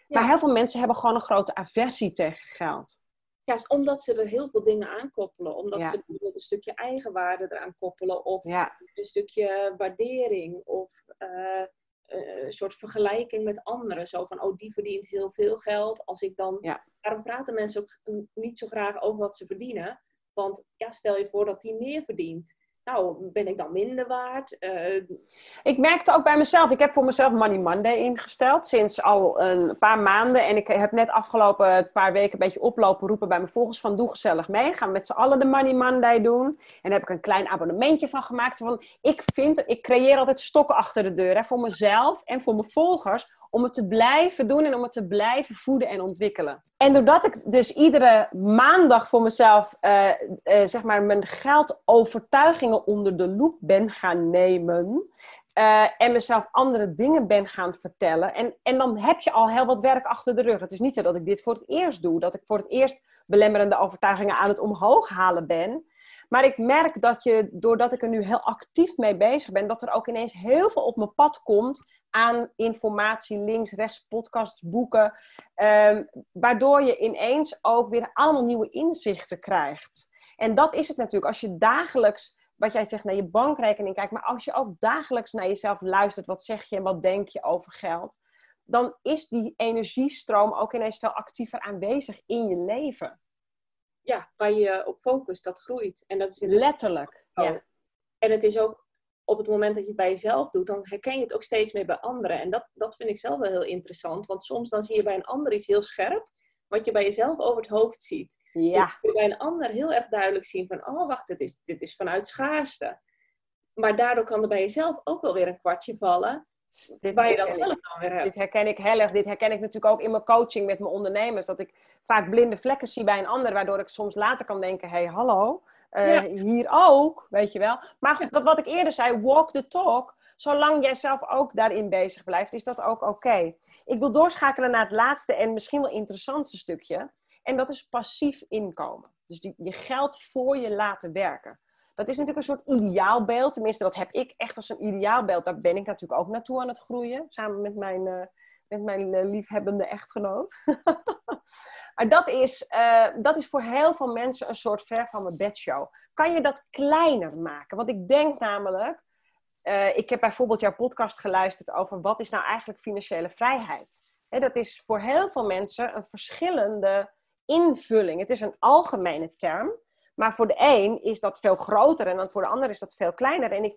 S1: Maar heel veel mensen hebben gewoon een grote aversie tegen geld.
S2: Ja, omdat ze er heel veel dingen aan koppelen. Omdat ze bijvoorbeeld een stukje eigenwaarde eraan koppelen. Of een stukje waardering. Of uh, een soort vergelijking met anderen. Zo van, oh, die verdient heel veel geld. Als ik dan...
S1: Ja.
S2: Daarom praten mensen ook niet zo graag over wat ze verdienen. Want ja, stel je voor dat die meer verdient nou, ben ik dan minder waard? Uh...
S1: Ik merkte ook bij mezelf, ik heb voor mezelf Money Monday ingesteld sinds al een paar maanden. En ik heb net afgelopen paar weken een beetje oplopen roepen bij mijn volgers van doe gezellig mee. Gaan we met z'n allen de Money Monday doen. En daar heb ik een klein abonnementje van gemaakt. Van, ik vind, ik creëer altijd stokken achter de deur hè, voor mezelf en voor mijn volgers om het te blijven doen en om het te blijven voeden en ontwikkelen. En doordat ik dus iedere maandag voor mezelf, uh, uh, zeg maar, mijn geldovertuigingen onder de loep ben gaan nemen. Uh, en mezelf andere dingen ben gaan vertellen. En, en dan heb je al heel wat werk achter de rug. Het is niet zo dat ik dit voor het eerst doe. Dat ik voor het eerst belemmerende overtuigingen aan het omhoog halen ben. Maar ik merk dat je, doordat ik er nu heel actief mee bezig ben, dat er ook ineens heel veel op mijn pad komt aan informatie, links, rechts, podcasts, boeken. Um, waardoor je ineens ook weer allemaal nieuwe inzichten krijgt. En dat is het natuurlijk. Als je dagelijks, wat jij zegt, naar je bankrekening kijkt, maar als je ook dagelijks naar jezelf luistert, wat zeg je en wat denk je over geld, dan is die energiestroom ook ineens veel actiever aanwezig in je leven
S2: ja, waar je op focust, dat groeit. En dat is
S1: letterlijk. Ja.
S2: En het is ook op het moment dat je het bij jezelf doet, dan herken je het ook steeds meer bij anderen. En dat, dat vind ik zelf wel heel interessant. Want soms dan zie je bij een ander iets heel scherp, wat je bij jezelf over het hoofd ziet.
S1: Ja.
S2: Dus je bij een ander heel erg duidelijk zien van, oh wacht, dit is, dit is vanuit schaarste. Maar daardoor kan er bij jezelf ook wel weer een kwartje vallen. Dit waar je dat zelf dan weer hebt.
S1: Dit herken ik heel erg. Dit herken ik natuurlijk ook in mijn coaching met mijn ondernemers. Dat ik vaak blinde vlekken zie bij een ander. Waardoor ik soms later kan denken, hé, hey, hallo. Uh, Hier ook, weet je wel. Maar wat, wat ik eerder zei, walk the talk. Zolang jij zelf ook daarin bezig blijft, is dat ook oké. Ik wil doorschakelen naar het laatste en misschien wel interessantste stukje. En dat is passief inkomen. Dus die, je geld voor je laten werken. Dat is natuurlijk een soort ideaalbeeld. Tenminste, dat heb ik echt als een ideaalbeeld. Daar ben ik natuurlijk ook naartoe aan het groeien. Samen met mijn, uh, met mijn uh, liefhebbende echtgenoot. maar dat is, uh, dat is voor heel veel mensen een soort ver van mijn bedshow. Kan je dat kleiner maken? Want ik denk namelijk... ik heb bijvoorbeeld jouw podcast geluisterd over wat is nou eigenlijk financiële vrijheid. He, dat is voor heel veel mensen een verschillende invulling. Het is een algemene term. Maar voor de een is dat veel groter en dan voor de ander is dat veel kleiner. En ik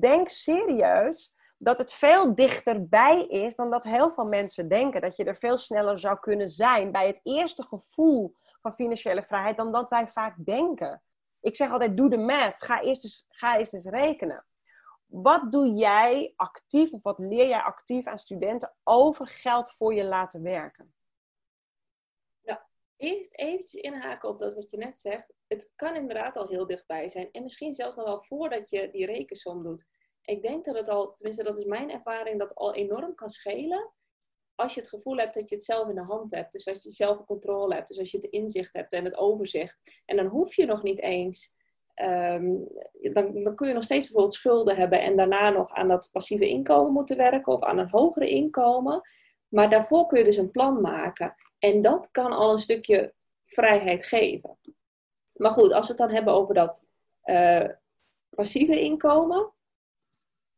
S1: denk serieus dat het veel dichterbij is dan dat heel veel mensen denken. Dat je er veel sneller zou kunnen zijn bij het eerste gevoel van financiële vrijheid dan dat wij vaak denken. Ik zeg altijd, doe de math. Ga eerst eens, ga eerst eens rekenen. Wat doe jij actief of wat leer jij actief aan studenten over geld voor je laten werken?
S2: Eerst eventjes inhaken op dat wat je net zegt. Het kan inderdaad al heel dichtbij zijn. En misschien zelfs nog wel voordat je die rekensom doet. Ik denk dat het al, tenminste dat is mijn ervaring, dat al enorm kan schelen. Als je het gevoel hebt dat je het zelf in de hand hebt. Dus als je zelf controle hebt. Dus als je het inzicht hebt en het overzicht. En dan hoef je nog niet eens. Ehm, dan, dan kun je nog steeds bijvoorbeeld schulden hebben. En daarna nog aan dat passieve inkomen moeten werken. Of aan een hogere inkomen. Maar daarvoor kun je dus een plan maken. En dat kan al een stukje vrijheid geven. Maar goed, als we het dan hebben over dat uh, passieve inkomen.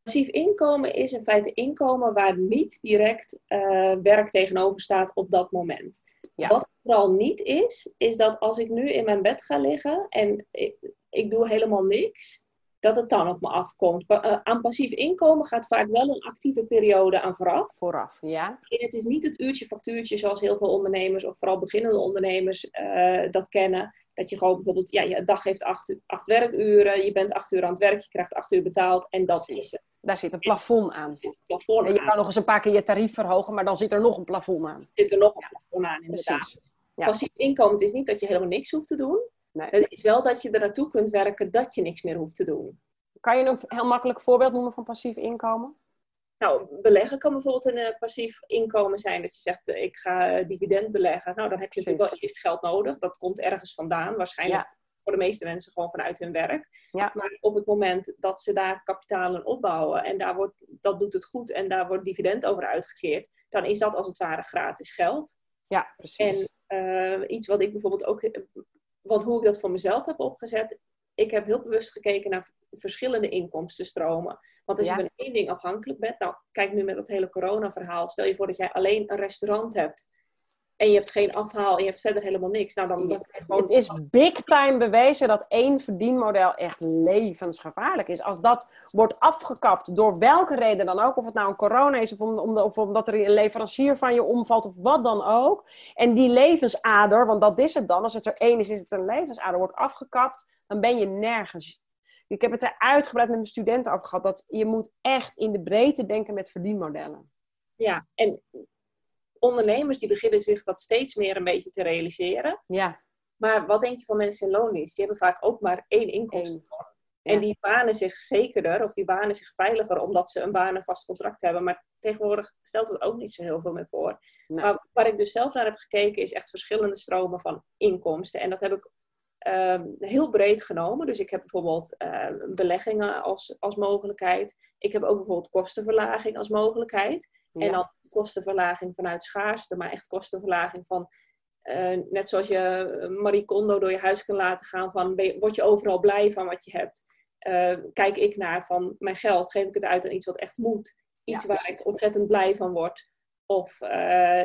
S2: Passief inkomen is in feite inkomen waar niet direct uh, werk tegenover staat op dat moment. Ja. Wat vooral niet is, is dat als ik nu in mijn bed ga liggen en ik, ik doe helemaal niks, dat het dan op me afkomt. Uh, aan passief inkomen gaat vaak wel een actieve periode aan vooraf.
S1: Vooraf, ja.
S2: En het is niet het uurtje factuurtje zoals heel veel ondernemers, of vooral beginnende ondernemers, uh, dat kennen. Dat je gewoon bijvoorbeeld, ja, je dag heeft acht, acht werkuren, je bent acht uur aan het werk, je krijgt acht uur betaald en dat is het.
S1: Daar zit een plafond aan. Zit een plafond en je kan nog eens een paar keer je tarief verhogen, maar dan zit er nog een plafond aan.
S2: Zit er nog een plafond aan, inderdaad. Ja. Passief inkomen, het is niet dat je helemaal niks hoeft te doen. Nee. Het is wel dat je er naartoe kunt werken dat je niks meer hoeft te doen.
S1: Kan je een heel makkelijk voorbeeld noemen van passief inkomen?
S2: Nou, beleggen kan bijvoorbeeld een uh, passief inkomen zijn. Dat je zegt, uh, ik ga uh, dividend beleggen. Nou, dan heb je natuurlijk wel eerst geld nodig. Dat komt ergens vandaan. Waarschijnlijk voor de meeste mensen gewoon vanuit hun werk. Ja. Maar op het moment dat ze daar kapitalen opbouwen en daar wordt, dat doet het goed en daar wordt dividend over uitgekeerd, dan is dat als het ware gratis geld.
S1: Ja, precies.
S2: En iets wat ik bijvoorbeeld ook want hoe ik dat voor mezelf heb opgezet, ik heb heel bewust gekeken naar verschillende inkomstenstromen. Want als je van één ding afhankelijk bent, nou kijk nu met dat hele corona-verhaal, stel je voor dat jij alleen een restaurant hebt en je hebt geen afhaal en je hebt verder helemaal niks. Nou, dan
S1: ja, gewoon... Het is big time bewezen dat één verdienmodel echt levensgevaarlijk is. Als dat wordt afgekapt door welke reden dan ook, of het nou een corona is of, om, of omdat er een leverancier van je omvalt of wat dan ook. En die levensader, want dat is het dan, als het er één is, is het een levensader, wordt afgekapt, dan ben je nergens. Ik heb het er uitgebreid met mijn studenten over gehad, dat je moet echt in de breedte denken met verdienmodellen.
S2: Ja, en ondernemers die beginnen zich dat steeds meer een beetje te realiseren.
S1: Ja.
S2: Maar wat denk je van mensen in loondienst? Die hebben vaak ook maar één inkomsten. En die banen zich zekerder of die banen zich veiliger omdat ze een baan en vast contract hebben. Maar tegenwoordig stelt het ook niet zo heel veel meer voor. Maar waar ik dus zelf naar heb gekeken is echt verschillende stromen van inkomsten. En dat heb ik uh, heel breed genomen. Dus ik heb bijvoorbeeld uh, beleggingen als, als mogelijkheid. Ik heb ook bijvoorbeeld kostenverlaging als mogelijkheid. En dan kostenverlaging vanuit schaarste, maar echt kostenverlaging van, uh, net zoals je Marie Kondo door je huis kan laten gaan, van word je overal blij van wat je hebt. Uh, kijk ik naar van mijn geld, geef ik het uit aan iets wat echt moet. Iets ja, waar ik ontzettend blij van word. Of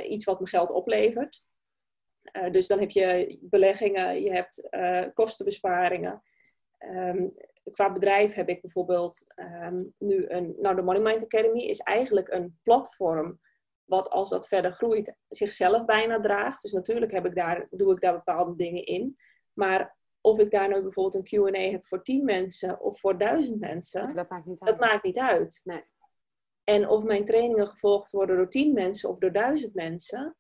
S2: iets wat me geld oplevert. Dus dan heb je beleggingen, je hebt kostenbesparingen. Um, qua bedrijf heb ik bijvoorbeeld um, nu een. Nou, de Money Mind Academy is eigenlijk een platform. Wat als dat verder groeit, zichzelf bijna draagt. Dus natuurlijk heb ik daar, doe ik daar bepaalde dingen in. Maar of ik daar nu bijvoorbeeld een QA heb voor 10 mensen of voor 1000 mensen,
S1: dat maakt niet
S2: uit. Dat maakt niet uit.
S1: Nee.
S2: En of mijn trainingen gevolgd worden door 10 mensen of door 1000 mensen,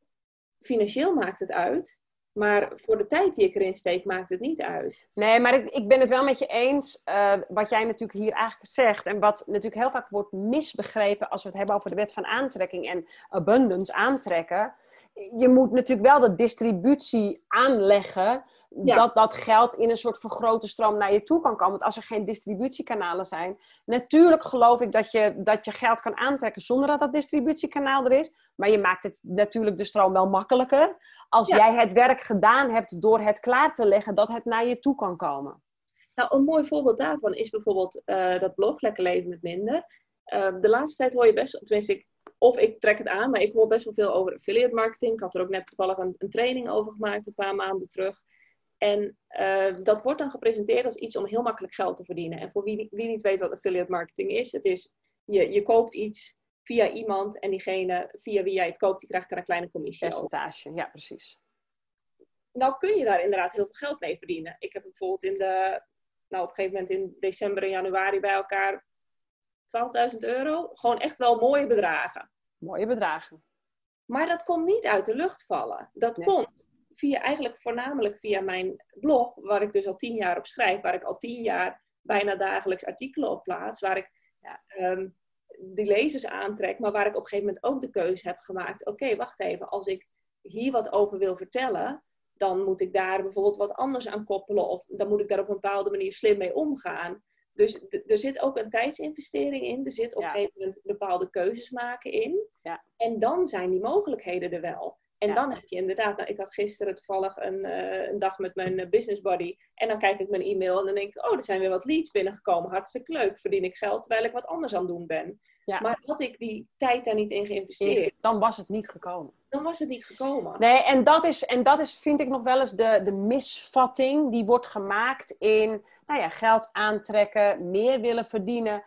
S2: financieel maakt het uit. Maar voor de tijd die ik erin steek, maakt het niet uit.
S1: Nee, maar ik, ik ben het wel met je eens. Uh, wat jij natuurlijk hier eigenlijk zegt. En wat natuurlijk heel vaak wordt misbegrepen als we het hebben over de wet van aantrekking en abundance aantrekken. je moet natuurlijk wel de distributie aanleggen. Dat dat geld in een soort vergrote stroom naar je toe kan komen. Want als er geen distributiekanalen zijn. Natuurlijk geloof ik dat je, dat je geld kan aantrekken zonder dat dat distributiekanaal er is. Maar je maakt het natuurlijk de stroom wel makkelijker. Als jij het werk gedaan hebt door het klaar te leggen dat het naar je toe kan komen.
S2: Nou, een mooi voorbeeld daarvan is bijvoorbeeld uh, dat blog Lekker Leven met Minder. Uh, de laatste tijd hoor je best, tenminste, ik, of ik trek het aan, maar ik hoor best wel veel over affiliate marketing. Ik had er ook net toevallig een, een training over gemaakt, een paar maanden terug. En uh, dat wordt dan gepresenteerd als iets om heel makkelijk geld te verdienen. En voor wie, wie niet weet wat affiliate marketing is, het is, je, je koopt iets via iemand en diegene via wie jij het koopt, die krijgt er een kleine commissie
S1: Percentage, ja precies.
S2: Nou kun je daar inderdaad heel veel geld mee verdienen. Ik heb bijvoorbeeld in de, nou op een gegeven moment in december en januari bij elkaar 12.000 euro. Gewoon echt wel mooie bedragen.
S1: Mooie bedragen.
S2: Maar dat komt niet uit de lucht vallen. Dat komt via, eigenlijk voornamelijk via mijn blog, waar ik dus al tien jaar op schrijf, waar ik al tien jaar bijna dagelijks artikelen op plaats, waar ik ja, ehm, die lezers aantrek, maar waar ik op een gegeven moment ook de keuze heb gemaakt: oké, wacht even, als ik hier wat over wil vertellen, dan moet ik daar bijvoorbeeld wat anders aan koppelen of dan moet ik daar op een bepaalde manier slim mee omgaan. Dus er zit ook een tijdsinvestering in. Er zit op een gegeven moment bepaalde keuzes maken in.
S1: Ja.
S2: En dan zijn die mogelijkheden er wel. En dan heb je inderdaad, nou, ik had gisteren toevallig een, uh, een dag met mijn uh, business buddy. En dan kijk ik mijn e-mail en dan denk ik, oh, er zijn weer wat leads binnengekomen. Hartstikke leuk, verdien ik geld terwijl ik wat anders aan het doen ben. Ja. Maar had ik die tijd daar niet in geïnvesteerd.
S1: Dan was het niet gekomen.
S2: Dan was het niet gekomen.
S1: Nee, en dat is, en dat is vind ik nog wel eens de, de misvatting die wordt gemaakt in nou ja, geld aantrekken, meer willen verdienen.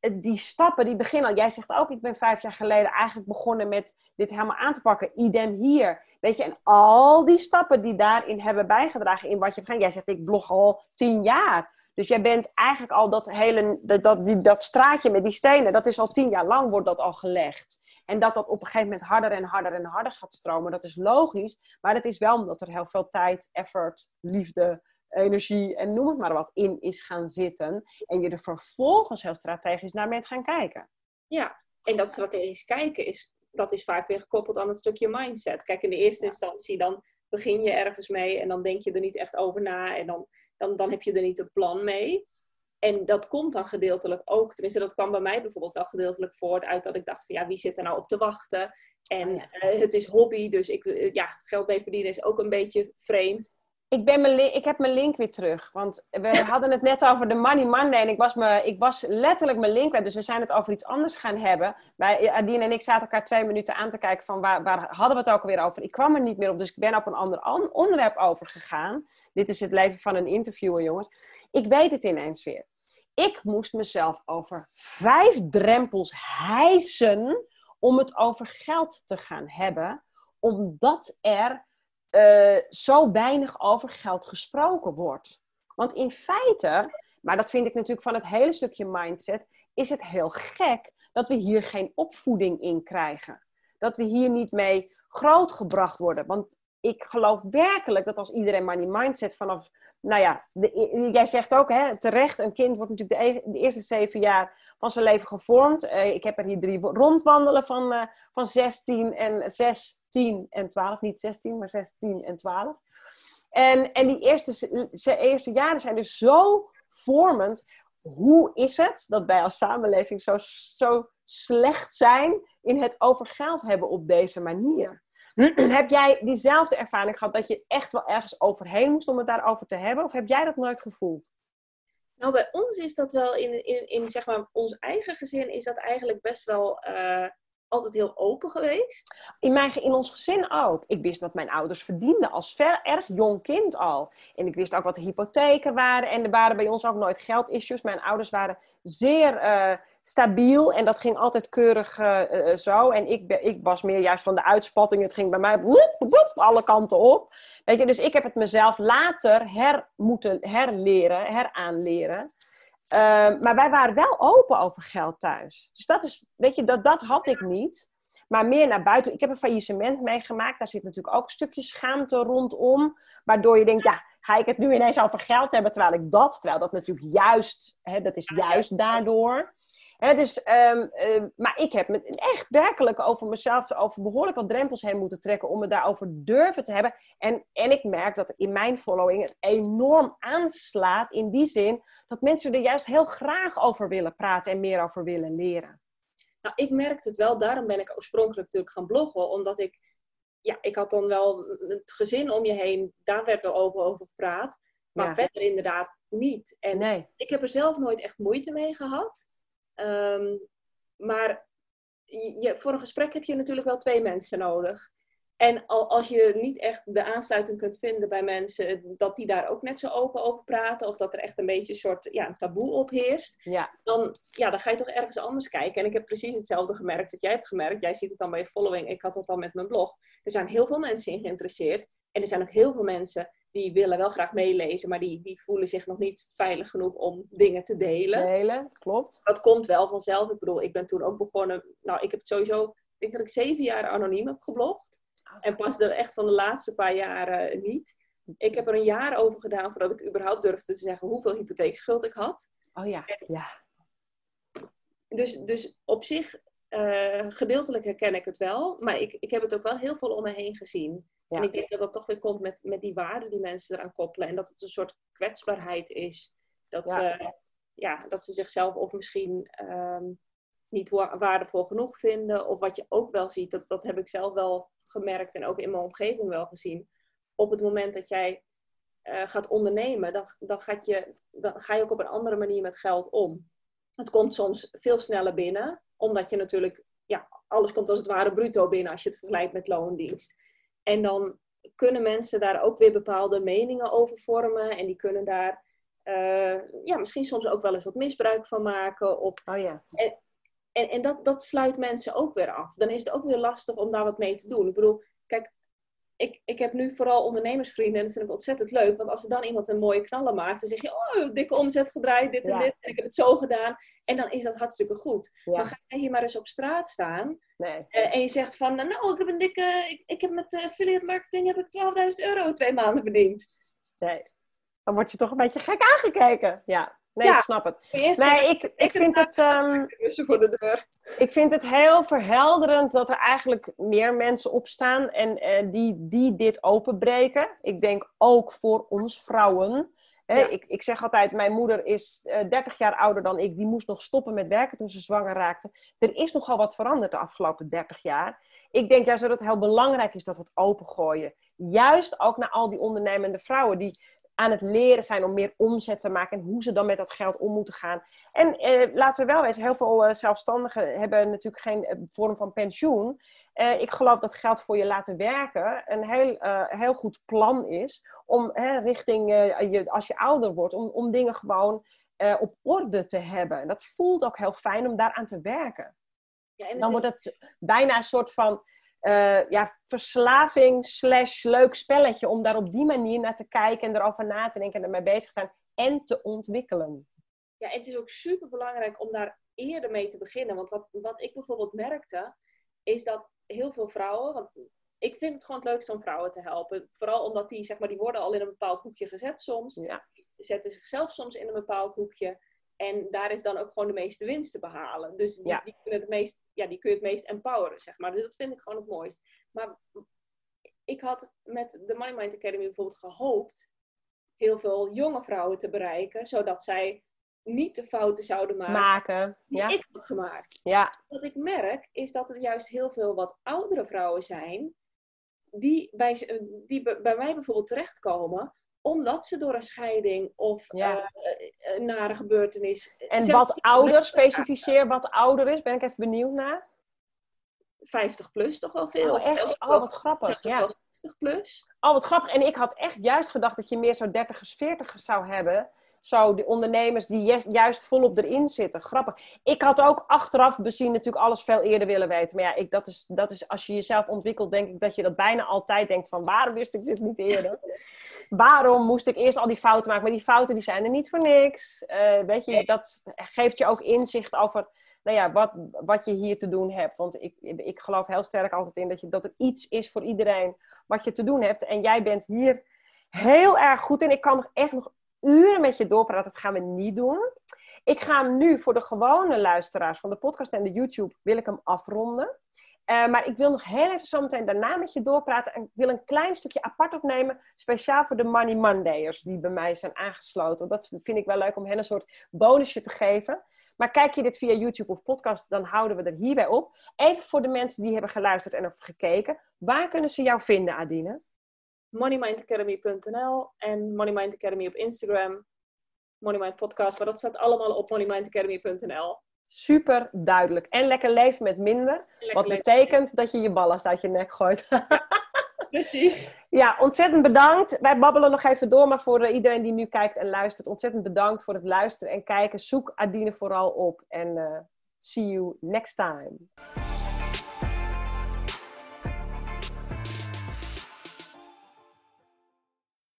S1: Het, die stappen die beginnen. Jij zegt ook, ik ben vijf jaar geleden eigenlijk begonnen met dit helemaal aan te pakken. Idem hier. Weet je, en al die stappen die daarin hebben bijgedragen in wat je gaat. Jij zegt, ik blog al tien jaar. Dus jij bent eigenlijk al dat hele, dat, dat, die, dat straatje met die stenen, dat is al tien jaar lang wordt dat al gelegd. En dat dat op een gegeven moment harder en harder en harder gaat stromen, dat is logisch. Maar dat is wel omdat er heel veel tijd, effort, liefde, energie en noem het maar wat in is gaan zitten. En je er vervolgens heel strategisch naar bent gaan kijken.
S2: Ja, en dat strategisch kijken is, dat is vaak weer gekoppeld aan het stukje mindset. Kijk, in de eerste instantie dan begin je ergens mee en dan denk je er niet echt over na en dan, dan, dan heb je er niet een plan mee. En dat komt dan gedeeltelijk ook, tenminste dat kwam bij mij bijvoorbeeld wel gedeeltelijk voort uit dat ik dacht van ja, wie zit er nou op te wachten? En oh eh, het is hobby, dus ik, eh, ja, geld mee verdienen is ook een beetje vreemd
S1: ik, ben mijn ik heb mijn link weer terug. Want we hadden het net over de Money Monday. En ik was, me, ik was letterlijk mijn link kwijt. Dus we zijn het over iets anders gaan hebben. Wij, Adine en ik zaten elkaar twee minuten aan te kijken van waar, waar hadden we het ook weer over. Ik kwam er niet meer op. Dus ik ben op een ander onderwerp overgegaan. Dit is het leven van een interviewer, jongens. Ik weet het ineens weer. Ik moest mezelf over vijf drempels hijsen om het over geld te gaan hebben. Omdat er uh, zo weinig over geld gesproken wordt. Want in feite, maar dat vind ik natuurlijk van het hele stukje mindset, is het heel gek dat we hier geen opvoeding in krijgen. Dat we hier niet mee grootgebracht worden. Want ik geloof werkelijk dat als iedereen maar die mindset vanaf, nou ja, de, jij zegt ook hè, terecht, een kind wordt natuurlijk de, e-, eerste zeven jaar van zijn leven gevormd. Uh, ik heb er hier drie rondwandelen van, uh, van 16 en 6 10 en 12. Niet 16, maar 16 en 12. En, en die eerste, eerste jaren zijn dus zo vormend. Hoe is het dat wij als samenleving zo, zo slecht zijn in het over geld hebben op deze manier? heb jij diezelfde ervaring gehad dat je echt wel ergens overheen moest om het daarover te hebben? Of heb jij dat nooit gevoeld?
S2: Nou, bij ons is dat wel in, in, in zeg maar, ons eigen gezin is dat eigenlijk best wel uh, altijd heel open geweest.
S1: In, mijn, in ons gezin ook. Ik wist wat mijn ouders verdienden als ver, erg jong kind al. En ik wist ook wat de hypotheken waren. En er waren bij ons ook nooit geldissues. Mijn ouders waren zeer uh, stabiel en dat ging altijd keurig uh, zo. En ik, ik was meer juist van de uitspatting. Het ging bij mij woep, alle kanten op. Weet je, dus ik heb het mezelf later her moeten herleren, heraanleren. Ehm, maar wij waren wel open over geld thuis. Dus dat is, weet je, dat, dat had ik niet. Maar meer naar buiten. Ik heb een faillissement meegemaakt. Daar zit natuurlijk ook een stukje schaamte rondom. Waardoor je denkt, ja, ga ik het nu ineens over geld hebben terwijl ik dat, terwijl dat natuurlijk juist, hè, dat is juist daardoor. Dus, ehm, ehm, maar ik heb me echt werkelijk over mezelf, over behoorlijk wat drempels heen moeten trekken om het daarover durven te hebben. En, en ik merk dat in mijn following het enorm aanslaat in die zin dat mensen er juist heel graag over willen praten en meer over willen leren.
S2: Nou, ik merkte het wel, daarom ben ik oorspronkelijk natuurlijk gaan bloggen, omdat ik, ja, ik had dan wel het gezin om je heen, daar werd wel open over gepraat, maar verder inderdaad niet. En nee. ik heb er zelf nooit echt moeite mee gehad. Ehm, maar je, voor een gesprek heb je natuurlijk wel twee mensen nodig. En als je niet echt de aansluiting kunt vinden bij mensen, dat die daar ook net zo open over praten, of dat er echt een beetje een soort ja, een taboe op heerst, ja. Dan, ja, dan ga je toch ergens anders kijken. En ik heb precies hetzelfde gemerkt wat jij hebt gemerkt. Jij ziet het dan bij je following, ik had dat dan met mijn blog. Er zijn heel veel mensen in geïnteresseerd. En er zijn ook heel veel mensen die willen wel graag meelezen, maar die, die voelen zich nog niet veilig genoeg om dingen te delen.
S1: Delen, klopt.
S2: Dat komt wel vanzelf. Ik bedoel, ik ben toen ook begonnen, nou, ik heb sowieso, ik denk dat ik zeven jaar anoniem heb geblogd. Ah. En pas de, echt van de laatste paar jaren niet. Ik heb er een jaar over gedaan voordat ik überhaupt durfde te zeggen hoeveel hypotheekschuld ik had.
S1: Oh ja, ja.
S2: Dus, dus op zich, uh, gedeeltelijk herken ik het wel. Maar ik, ik heb het ook wel heel veel om me heen gezien. En ik denk dat dat toch weer komt met, met die waarden die mensen eraan koppelen. En dat het een soort kwetsbaarheid is. Dat, Ze, ja, dat ze zichzelf of misschien ehm, niet waardevol genoeg vinden. Of wat je ook wel ziet, dat, dat heb ik zelf wel gemerkt en ook in mijn omgeving wel gezien. Op het moment dat jij uh, gaat ondernemen, dan, dan, gaat je, dan ga je ook op een andere manier met geld om. Het komt soms veel sneller binnen, omdat je natuurlijk, ja, alles komt als het ware bruto binnen als je het vergelijkt met loondienst. En dan kunnen mensen daar ook weer bepaalde meningen over vormen. En die kunnen daar uh, ja, misschien soms ook wel eens wat misbruik van maken. Of,
S1: oh ja.
S2: En, en, en dat, dat sluit mensen ook weer af. Dan is het ook weer lastig om daar wat mee te doen. Ik bedoel, ik, ik heb nu vooral ondernemersvrienden en dat vind ik ontzettend leuk. Want als er dan iemand een mooie knallen maakt, dan zeg je, oh, dikke omzet gedraaid, dit en dit. En ik heb het zo gedaan. En dan is dat hartstikke goed. Maar ga je hier maar eens op straat staan nee. uh, en je zegt van, nou, ik heb een dikke, ik, ik heb met uh, affiliate marketing heb ik 12.000 euro twee maanden verdiend.
S1: Nee. Dan word je toch een beetje gek aangekeken. Ja. Nee, ik snap het. Nee, ik, ik, vind het. Um, voor de deur. Ik vind het heel verhelderend dat er eigenlijk meer mensen opstaan en uh, die, die dit openbreken. Ik denk ook voor ons vrouwen. Hè? Ik, ik zeg altijd: mijn moeder is uh, eh, 30 jaar ouder dan ik. Die moest nog stoppen met werken toen ze zwanger raakte. Er is nogal wat veranderd de afgelopen 30 jaar. Ik denk juist dat het heel belangrijk is dat we het opengooien. Juist ook naar al die ondernemende vrouwen die aan het leren zijn om meer omzet te maken en hoe ze dan met dat geld om moeten gaan. En eh, laten we wel wezen, heel veel uh, zelfstandigen hebben natuurlijk geen eh, vorm van pensioen. Eh, ik geloof dat geld voor je laten werken een heel, heel goed plan is om richting je, als je ouder wordt, om, om dingen gewoon op orde te hebben. En dat voelt ook heel fijn om daaraan te werken. Ja, en dan wordt het bijna een soort van uh, ja, verslaving slash leuk spelletje. Om daar op die manier naar te kijken en erover na te denken en ermee bezig te zijn en te ontwikkelen.
S2: Ja, en het is ook super belangrijk om daar eerder mee te beginnen. Want wat, wat ik bijvoorbeeld merkte, is dat heel veel vrouwen. Want ik vind het gewoon het leukste om vrouwen te helpen. Vooral omdat die, zeg maar, die worden al in een bepaald hoekje gezet soms. Ja. Zetten zichzelf soms in een bepaald hoekje. En daar is dan ook gewoon de meeste winst te behalen. Dus die, die, kunnen het meest, ja, die kun je het meest empoweren, zeg maar. Dus dat vind ik gewoon het mooist. Maar ik had met de Money Mind Academy bijvoorbeeld gehoopt heel veel jonge vrouwen te bereiken, zodat zij niet de fouten zouden maken,
S1: maken
S2: die
S1: ja.
S2: ik had gemaakt.
S1: Ja.
S2: Wat ik merk is dat er juist heel veel wat oudere vrouwen zijn die bij, die bij mij bijvoorbeeld terechtkomen omdat ze door een scheiding of ja. uh, een nare gebeurtenis.
S1: En wat ouder, specificeer wat ouder is, ben ik even benieuwd naar.
S2: 50 plus toch wel veel.
S1: Oh, echt? Oh, wat grappig. Ja.
S2: 60 plus.
S1: Oh, wat grappig. En ik had echt juist gedacht dat je meer zo 30ers, 40ers zou hebben. Zo, de ondernemers die juist volop erin zitten. Grappig. Ik had ook achteraf bezien natuurlijk alles veel eerder willen weten. Maar ja, ik, dat, is, dat is als je jezelf ontwikkelt, denk ik dat je dat bijna altijd denkt van waarom wist ik dit niet eerder? waarom moest ik eerst al die fouten maken? Maar die fouten die zijn er niet voor niks. Uh, weet je, dat geeft je ook inzicht over nou ja, wat, wat je hier te doen hebt. Want ik, ik geloof heel sterk altijd in dat, je, dat er iets is voor iedereen wat je te doen hebt. En jij bent hier heel erg goed in. Ik kan nog echt nog uren met je doorpraten. Dat gaan we niet doen. Ik ga hem nu voor de gewone luisteraars van de podcast en de YouTube, wil ik hem afronden. Uh, maar ik wil nog heel even zo meteen daarna met je doorpraten. En ik wil een klein stukje apart opnemen, speciaal voor de Money Mondayers die bij mij zijn aangesloten. Dat vind ik wel leuk om hen een soort bonusje te geven. Maar kijk je dit via YouTube of podcast, dan houden we er hierbij op. Even voor de mensen die hebben geluisterd en hebben gekeken. Waar kunnen ze jou vinden, Adine?
S2: moneymindacademy.nl en Moneymind Academy op Instagram. Moneymind Podcast, maar dat staat allemaal op moneymindacademy.nl.
S1: Super duidelijk. En lekker leven met minder. wat betekent dat je je ballast uit je nek gooit.
S2: Precies.
S1: Ja, ontzettend bedankt. Wij babbelen nog even door, maar voor iedereen die nu kijkt en luistert, ontzettend bedankt voor het luisteren en kijken. Zoek Adine vooral op en uh, see you next time.